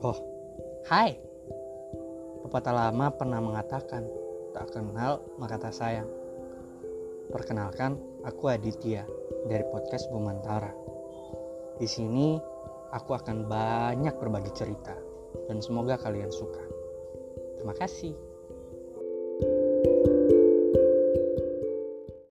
Oh, hai. Pepatah lama pernah mengatakan, tak kenal maka tak sayang. Perkenalkan, aku Aditya dari podcast Bumantara. Di sini aku akan banyak berbagi cerita dan semoga kalian suka. Terima kasih.